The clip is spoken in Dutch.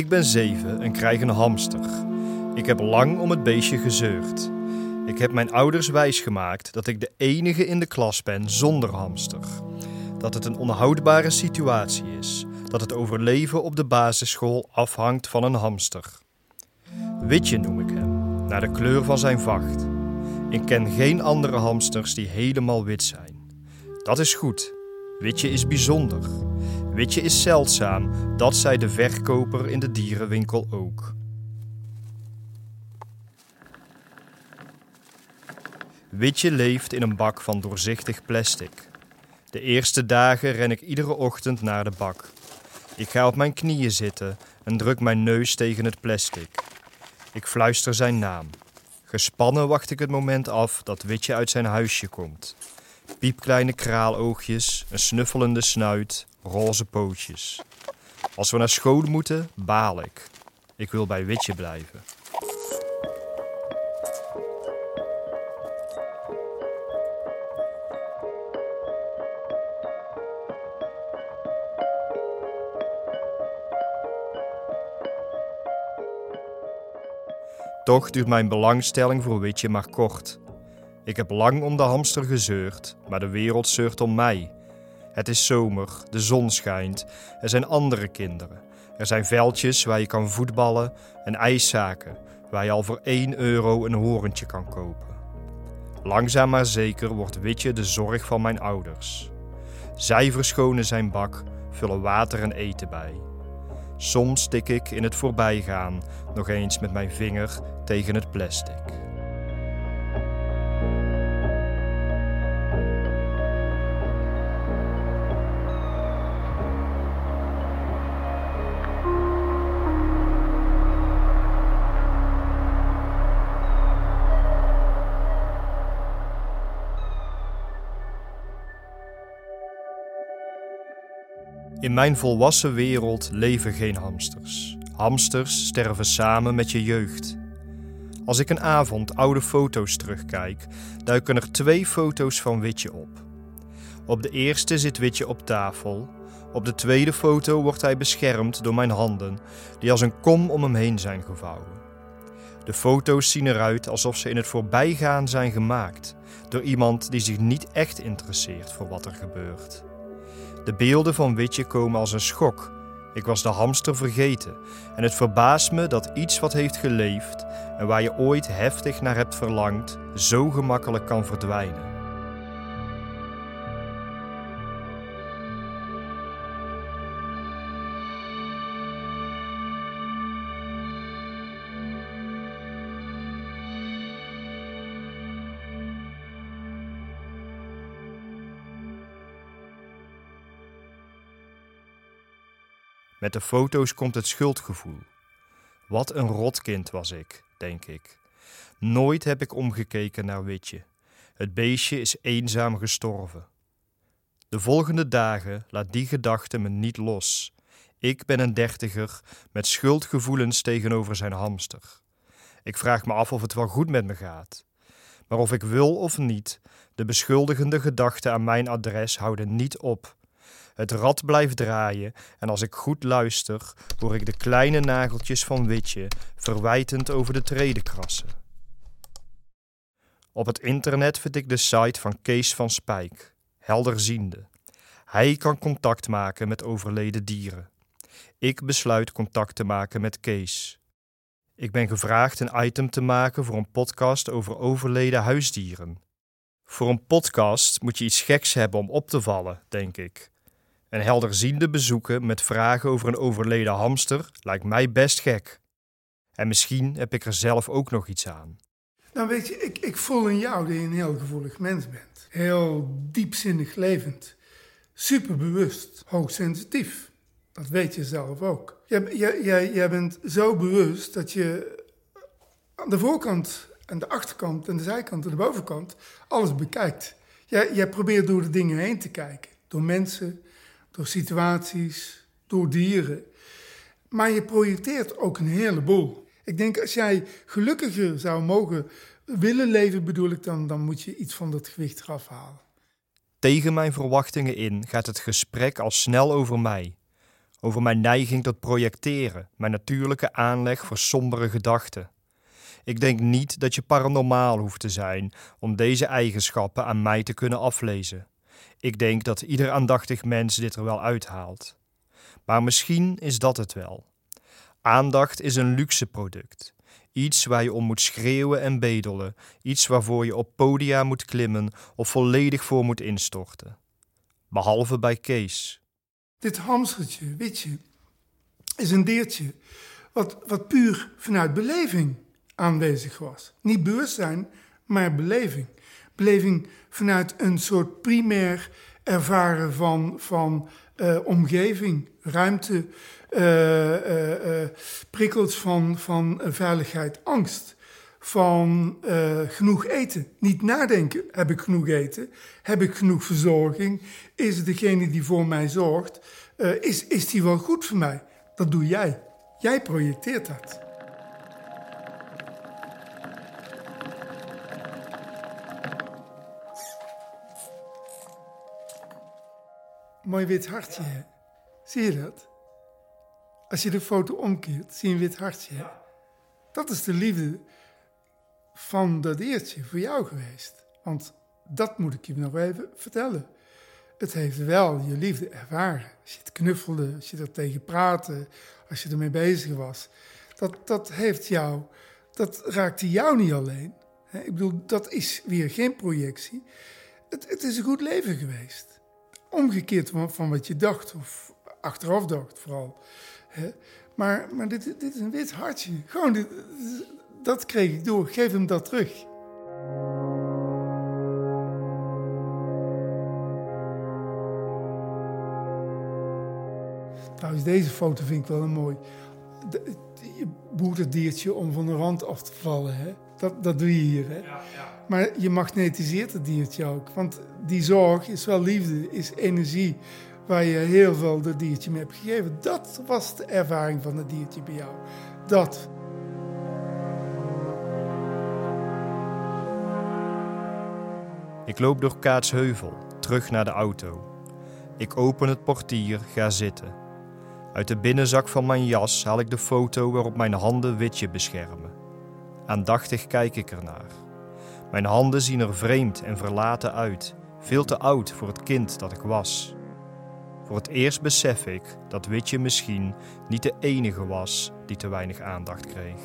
Ik ben zeven en krijg een hamster. Ik heb lang om het beestje gezeurd. Ik heb mijn ouders wijsgemaakt dat ik de enige in de klas ben zonder hamster. Dat het een onhoudbare situatie is. Dat het overleven op de basisschool afhangt van een hamster. Witje noem ik hem, naar de kleur van zijn vacht. Ik ken geen andere hamsters die helemaal wit zijn. Dat is goed. Witje is bijzonder. Witje is zeldzaam, dat zei de verkoper in de dierenwinkel ook. Witje leeft in een bak van doorzichtig plastic. De eerste dagen ren ik iedere ochtend naar de bak. Ik ga op mijn knieën zitten en druk mijn neus tegen het plastic. Ik fluister zijn naam. Gespannen wacht ik het moment af dat Witje uit zijn huisje komt. Piepkleine kraaloogjes, een snuffelende snuit, roze pootjes. Als we naar school moeten, baal ik. Ik wil bij Witje blijven. Toch duurt mijn belangstelling voor Witje maar kort. Ik heb lang om de hamster gezeurd, maar de wereld zeurt om mij. Het is zomer, de zon schijnt, er zijn andere kinderen. Er zijn veldjes waar je kan voetballen en ijszaken waar je al voor 1 euro een horentje kan kopen. Langzaam maar zeker wordt Witje de zorg van mijn ouders. Zij verschonen zijn bak, vullen water en eten bij. Soms tik ik in het voorbijgaan nog eens met mijn vinger tegen het plastic. In mijn volwassen wereld leven geen hamsters. Hamsters sterven samen met je jeugd. Als ik een avond oude foto's terugkijk, duiken er twee foto's van Witje op. Op de eerste zit Witje op tafel. Op de tweede foto wordt hij beschermd door mijn handen, die als een kom om hem heen zijn gevouwen. De foto's zien eruit alsof ze in het voorbijgaan zijn gemaakt door iemand die zich niet echt interesseert voor wat er gebeurt. De beelden van Witje komen als een schok. Ik was de hamster vergeten en het verbaast me dat iets wat heeft geleefd en waar je ooit heftig naar hebt verlangd, zo gemakkelijk kan verdwijnen. Met de foto's komt het schuldgevoel. Wat een rotkind was ik, denk ik. Nooit heb ik omgekeken naar Witje. Het beestje is eenzaam gestorven. De volgende dagen laat die gedachte me niet los. Ik ben een dertiger met schuldgevoelens tegenover zijn hamster. Ik vraag me af of het wel goed met me gaat. Maar of ik wil of niet, de beschuldigende gedachten aan mijn adres houden niet op. Het rad blijft draaien en als ik goed luister, hoor ik de kleine nageltjes van Witje verwijtend over de treden krassen. Op het internet vind ik de site van Kees van Spijk, helderziende. Hij kan contact maken met overleden dieren. Ik besluit contact te maken met Kees. Ik ben gevraagd een item te maken voor een podcast over overleden huisdieren. Voor een podcast moet je iets geks hebben om op te vallen, denk ik. Een helderziende bezoeken met vragen over een overleden hamster lijkt mij best gek. En misschien heb ik er zelf ook nog iets aan. Nou weet je, ik, ik voel in jou dat je een heel gevoelig mens bent. Heel diepzinnig levend. Superbewust. Hoogsensitief. Dat weet je zelf ook. Jij, jij, bent zo bewust dat je aan de voorkant en de achterkant en de zijkant en de bovenkant alles bekijkt. Jij probeert door de dingen heen te kijken. Door mensen, door situaties, door dieren. Maar je projecteert ook een heleboel. Ik denk als jij gelukkiger zou mogen willen leven, bedoel ik dan, dan moet je iets van dat gewicht eraf halen. Tegen mijn verwachtingen in gaat het gesprek al snel over mij. over mijn neiging tot projecteren, mijn natuurlijke aanleg voor sombere gedachten. Ik denk niet dat je paranormaal hoeft te zijn om deze eigenschappen aan mij te kunnen aflezen. Ik denk dat ieder aandachtig mens dit er wel uithaalt. Maar misschien is dat het wel. Aandacht is een luxe product. Iets waar je om moet schreeuwen en bedelen. Iets waarvoor je op podia moet klimmen of volledig voor moet instorten. Behalve bij Kees. Dit hamstertje, weet je, is een diertje wat, wat puur vanuit beleving aanwezig was. Niet bewustzijn, maar beleving. Beleving vanuit een soort primair ervaren van, van uh, omgeving, ruimte, uh, uh, prikkels van, van veiligheid, angst. Van genoeg eten. Niet nadenken, heb ik genoeg eten? Heb ik genoeg verzorging? Is degene die voor mij zorgt, is, is die wel goed voor mij? Dat doe jij. Jij projecteert dat. Mooi wit hartje. Zie je dat? Als je de foto omkeert, zie je een wit hartje. Dat is de liefde van dat eertje voor jou geweest. Want dat moet ik je nog even vertellen. Het heeft wel je liefde ervaren. Als je het knuffelde, als je er tegen praatte, als je ermee bezig was. Dat, dat heeft jou, dat raakte jou niet alleen. Ik bedoel, dat is weer geen projectie. Het, het is een goed leven geweest omgekeerd van, wat je dacht, of achteraf dacht vooral. Hè? Maar, maar dit, dit is een wit hartje. Gewoon, dit, dat kreeg ik door. Geef hem dat terug. Trouwens, deze foto vind ik wel een mooi. je boert het diertje om van de rand af te vallen. Hè? Dat, dat doe je hier. Hè? Ja, ja. Maar je magnetiseert het diertje ook. Want die zorg is wel liefde, is energie waar je heel veel dat diertje mee hebt gegeven. Dat was de ervaring van het diertje bij jou. Dat. Ik loop door Kaatsheuvel, terug naar de auto. Ik open het portier, ga zitten. Uit de binnenzak van mijn jas haal ik de foto waarop mijn handen witje beschermen. Aandachtig kijk ik ernaar. Mijn handen zien er vreemd en verlaten uit, veel te oud voor het kind dat ik was. Voor het eerst besef ik dat Witje misschien niet de enige was die te weinig aandacht kreeg.